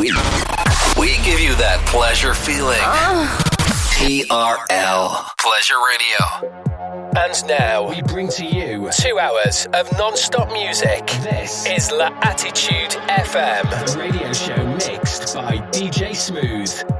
We we give you that pleasure feeling. TRL Pleasure Radio. And now we bring to you two hours of non-stop music. This is L'Attitude FM, radio show mixed by DJ Smooth.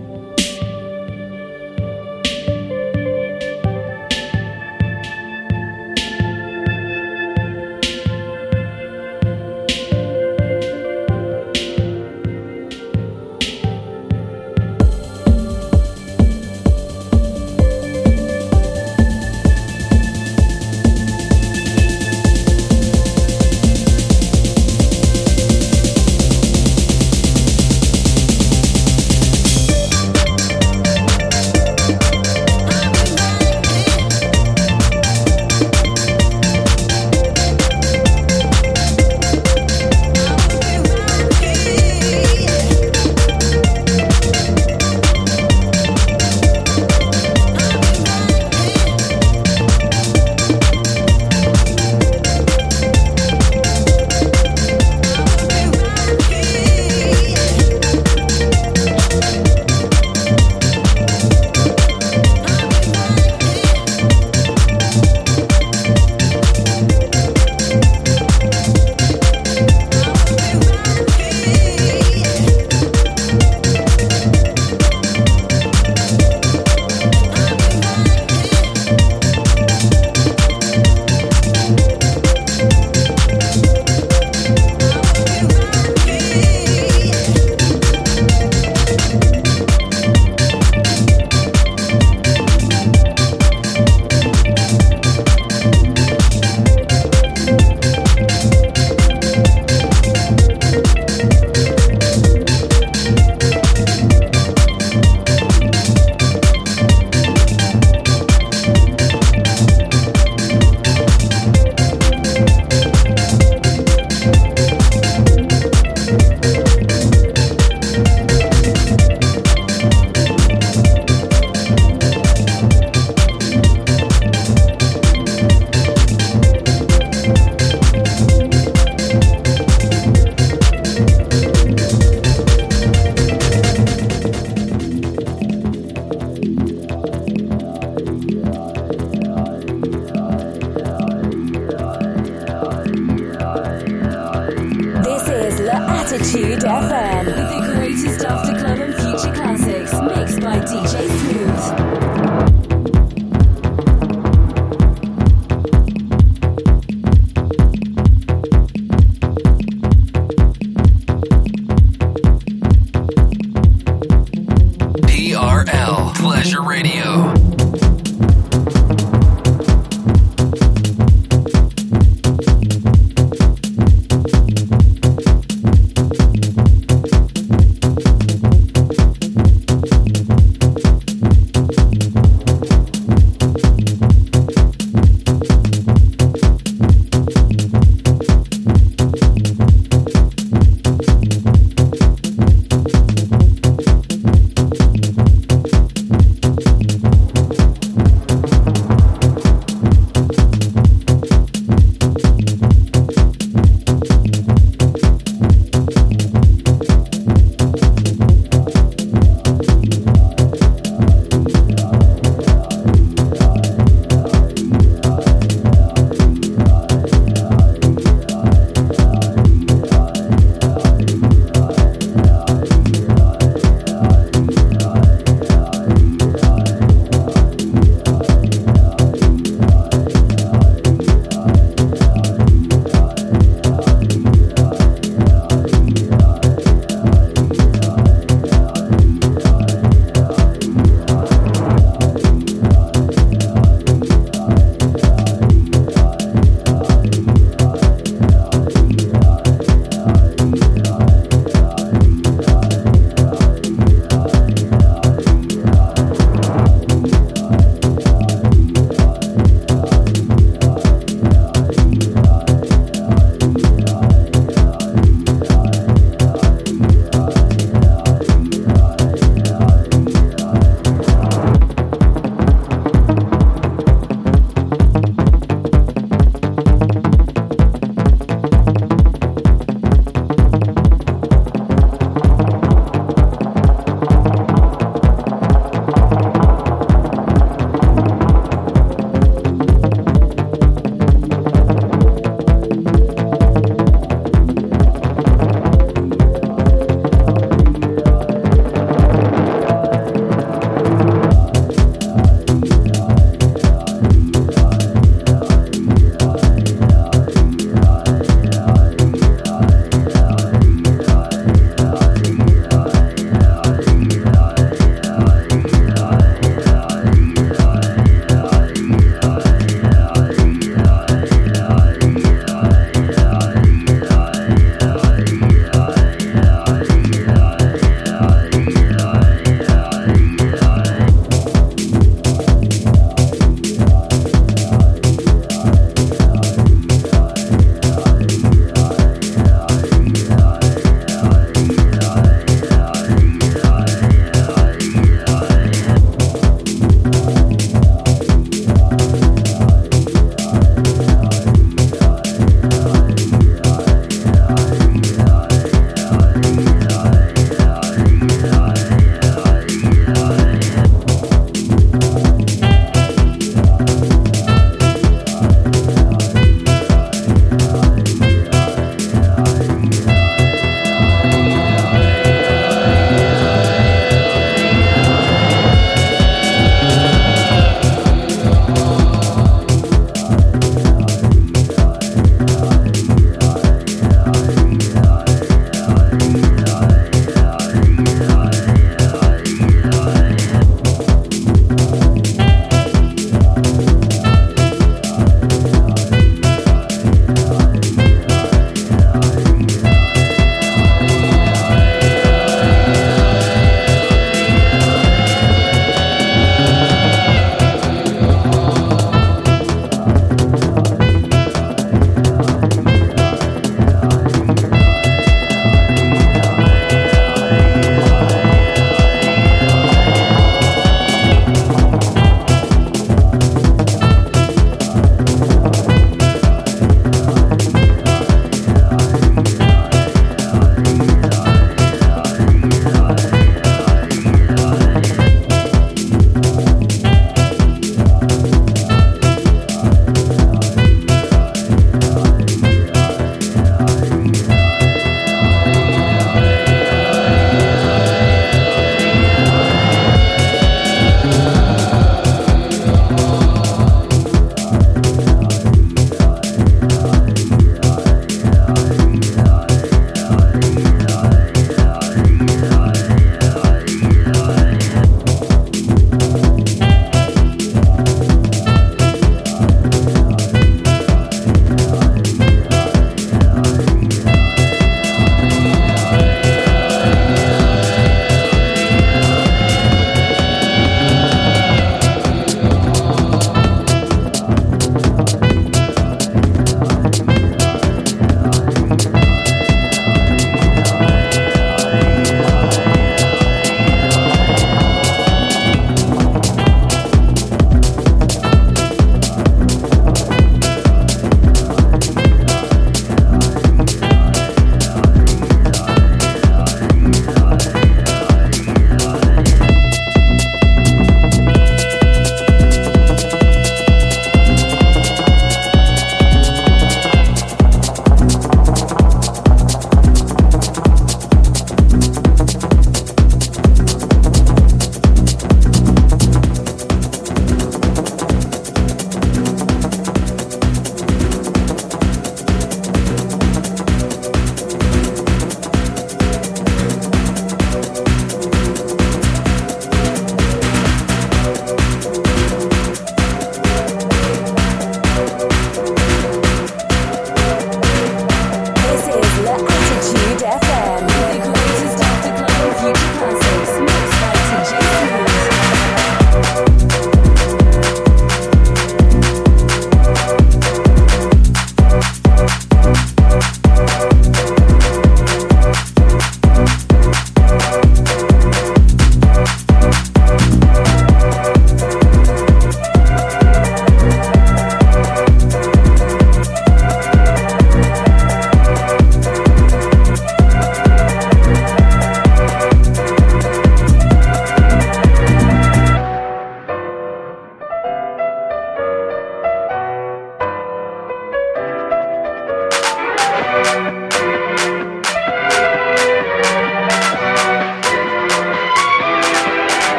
DJ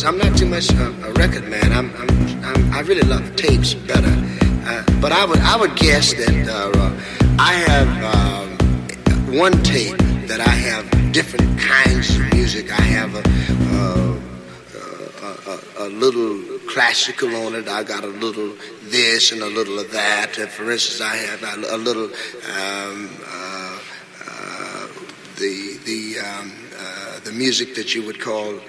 this: I'm not too much a, a record man. I'm, I'm, I'm, i really love tapes better. Uh, but I would I would guess that uh, I have um, one tape that I have different kinds of music. I have a, a, a, a little classical on it. I got a little this and a little of that. For instance, I have a, little um, uh, uh, the the um, uh, the music that you would call.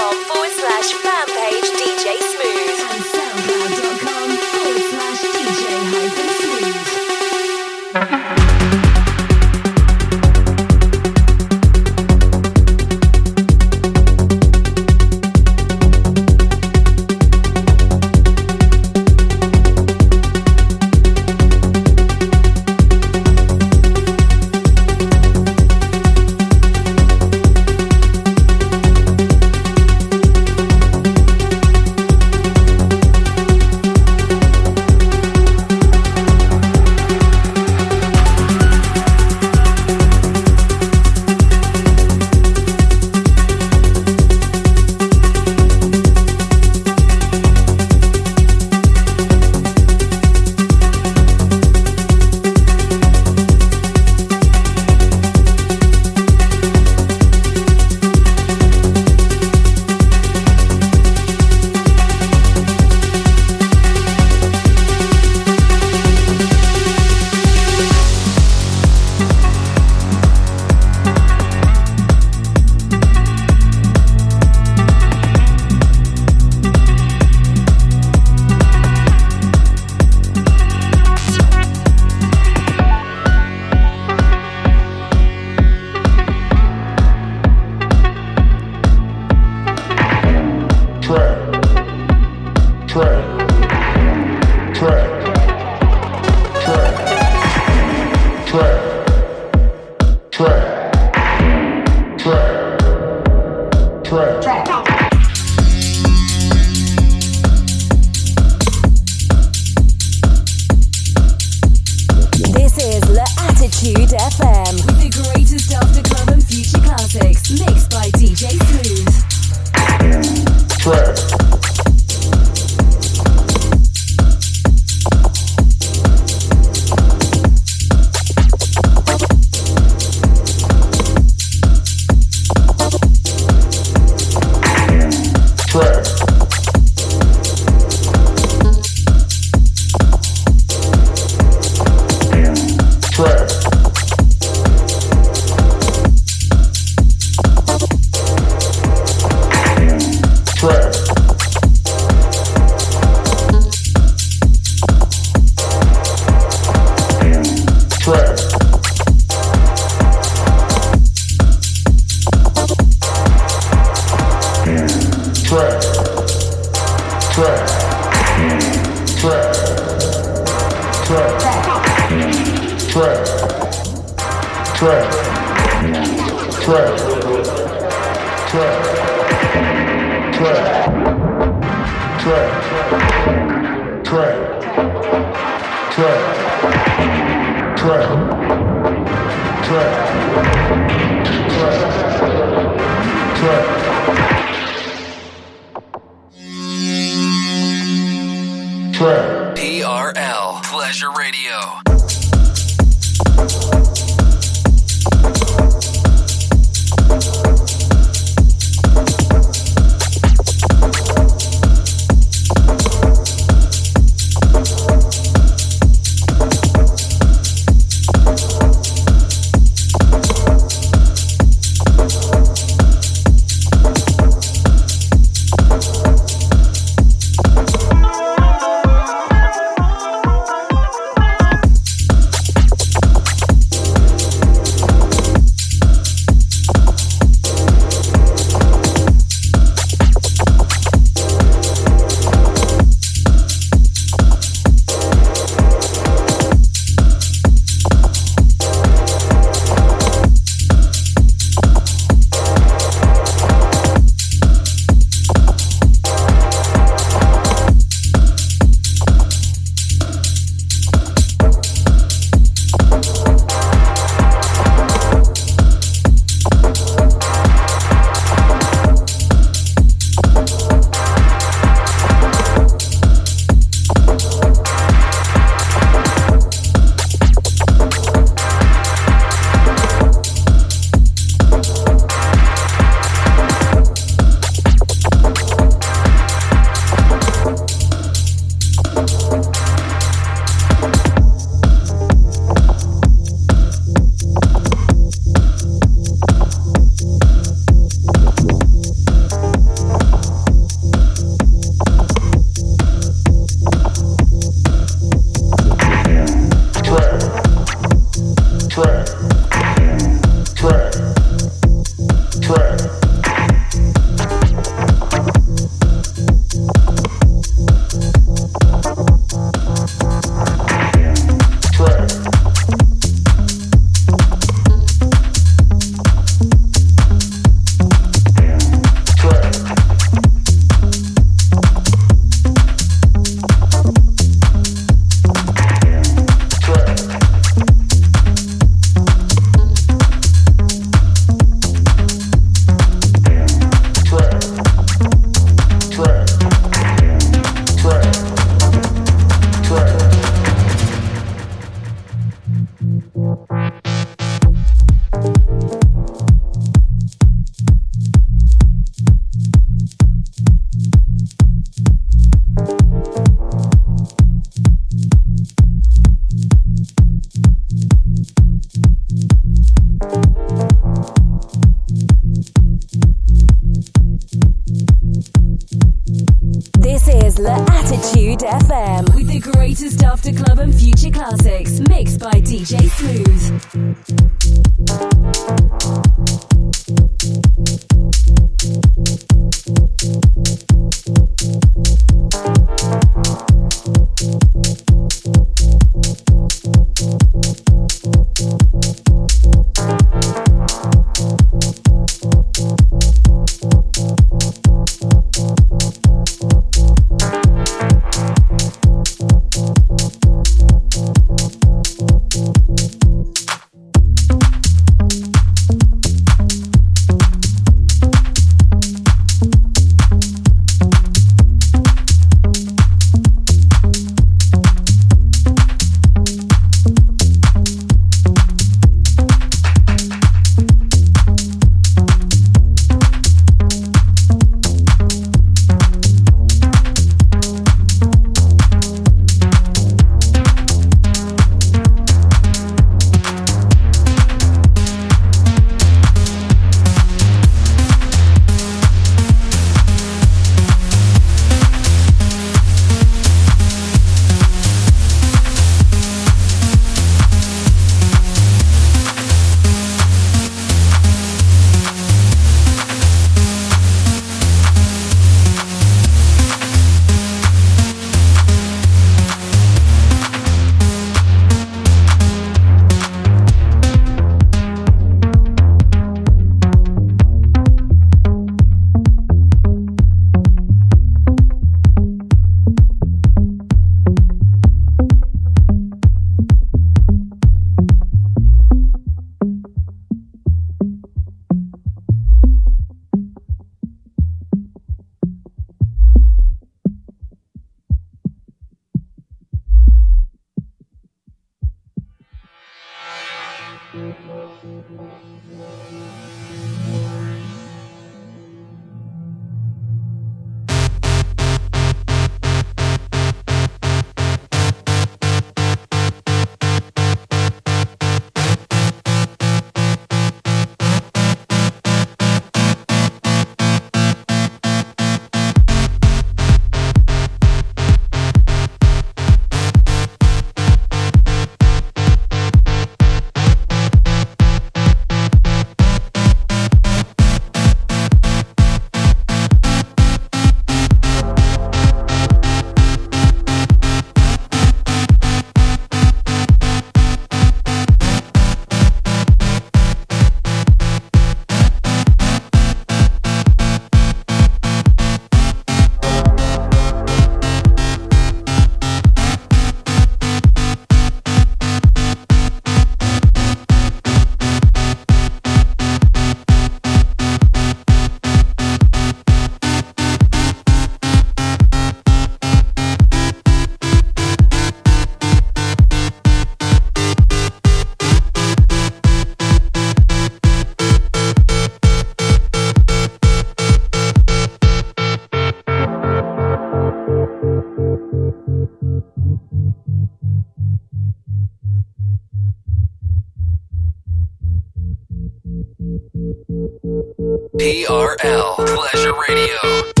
l Pleasure Radio.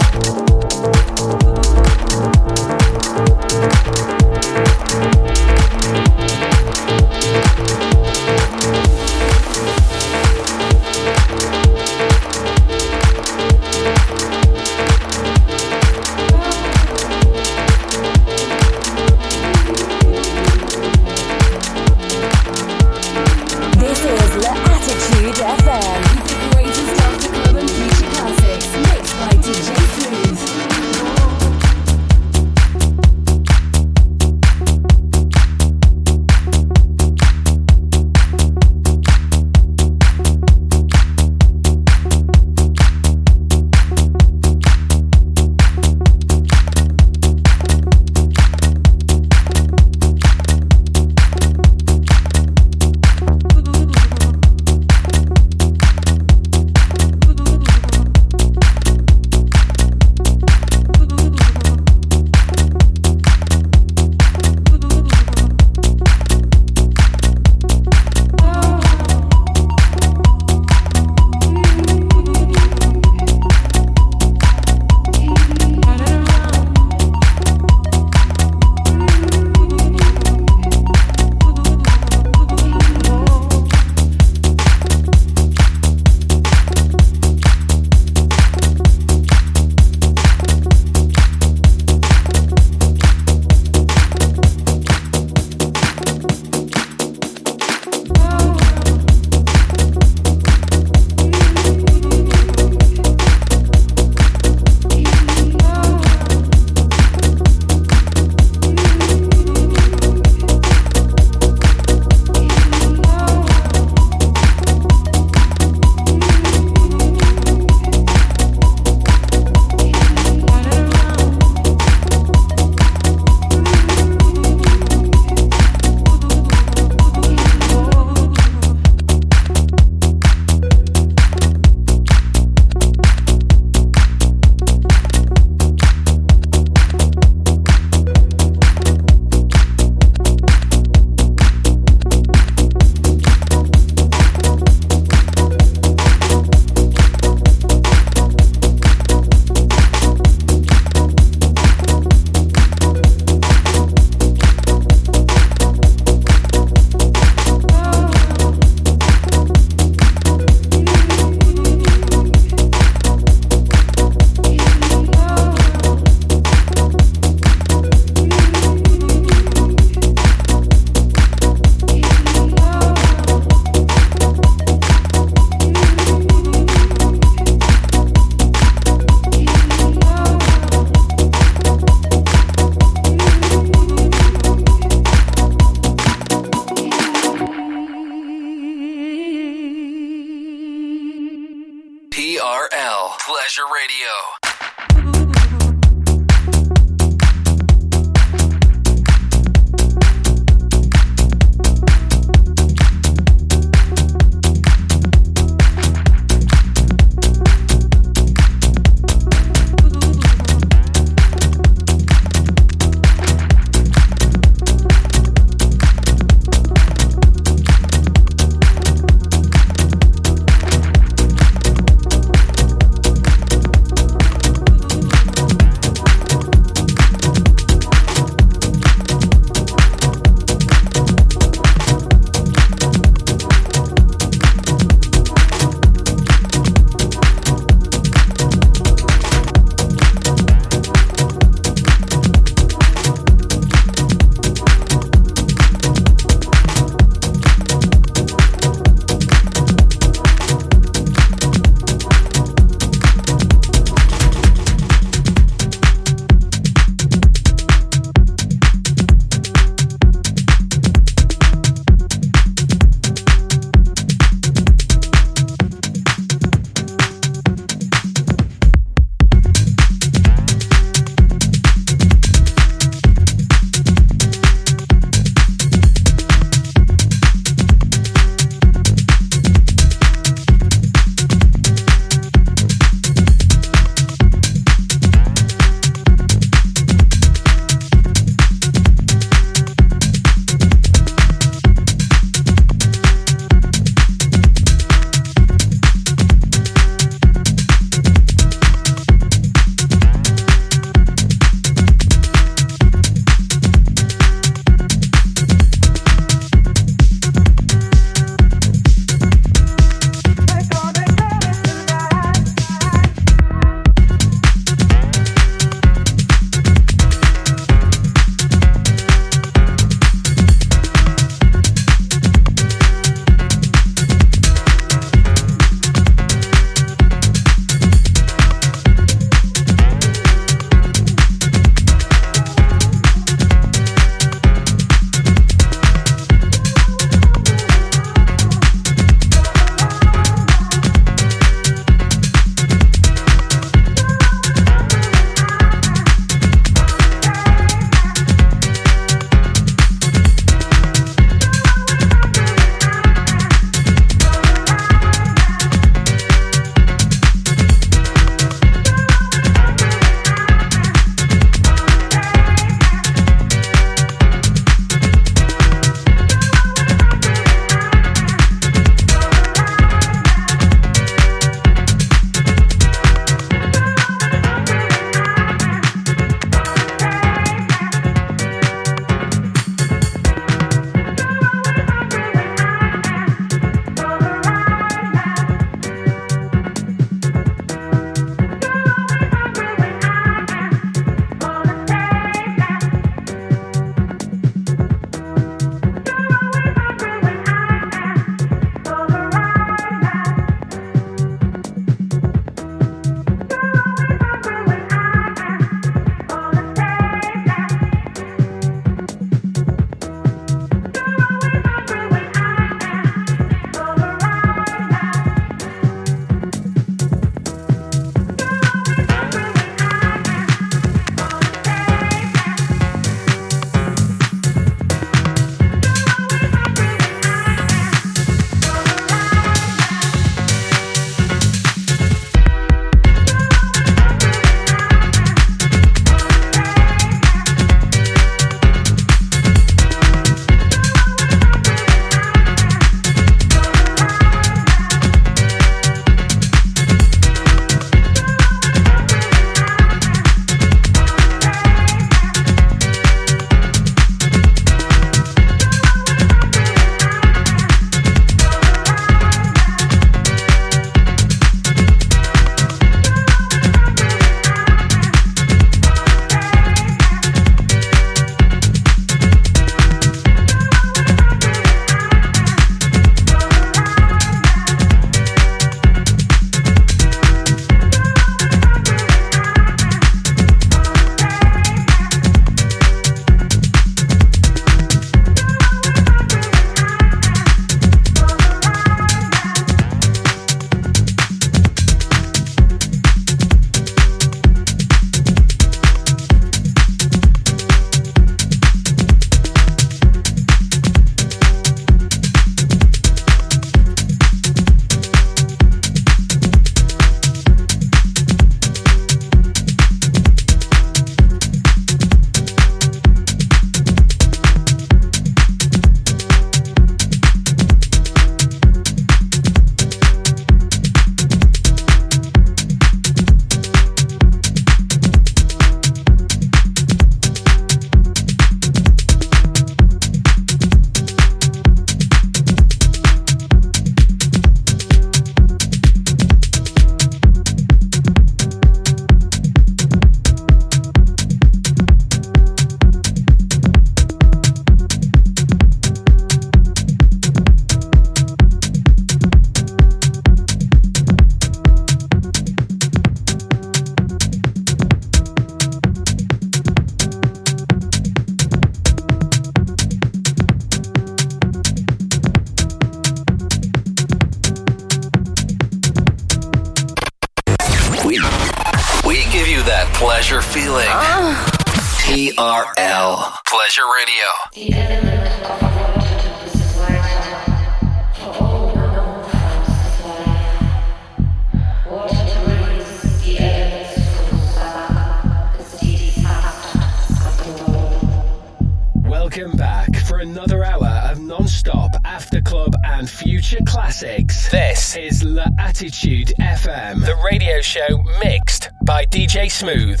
by DJ Smooth.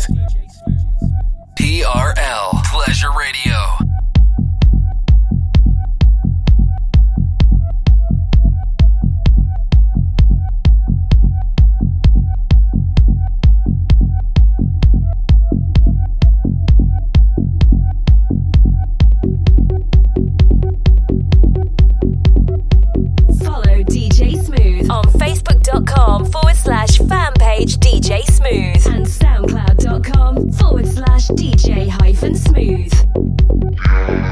TRL Pleasure Radio. slash DJ hyphen smooth.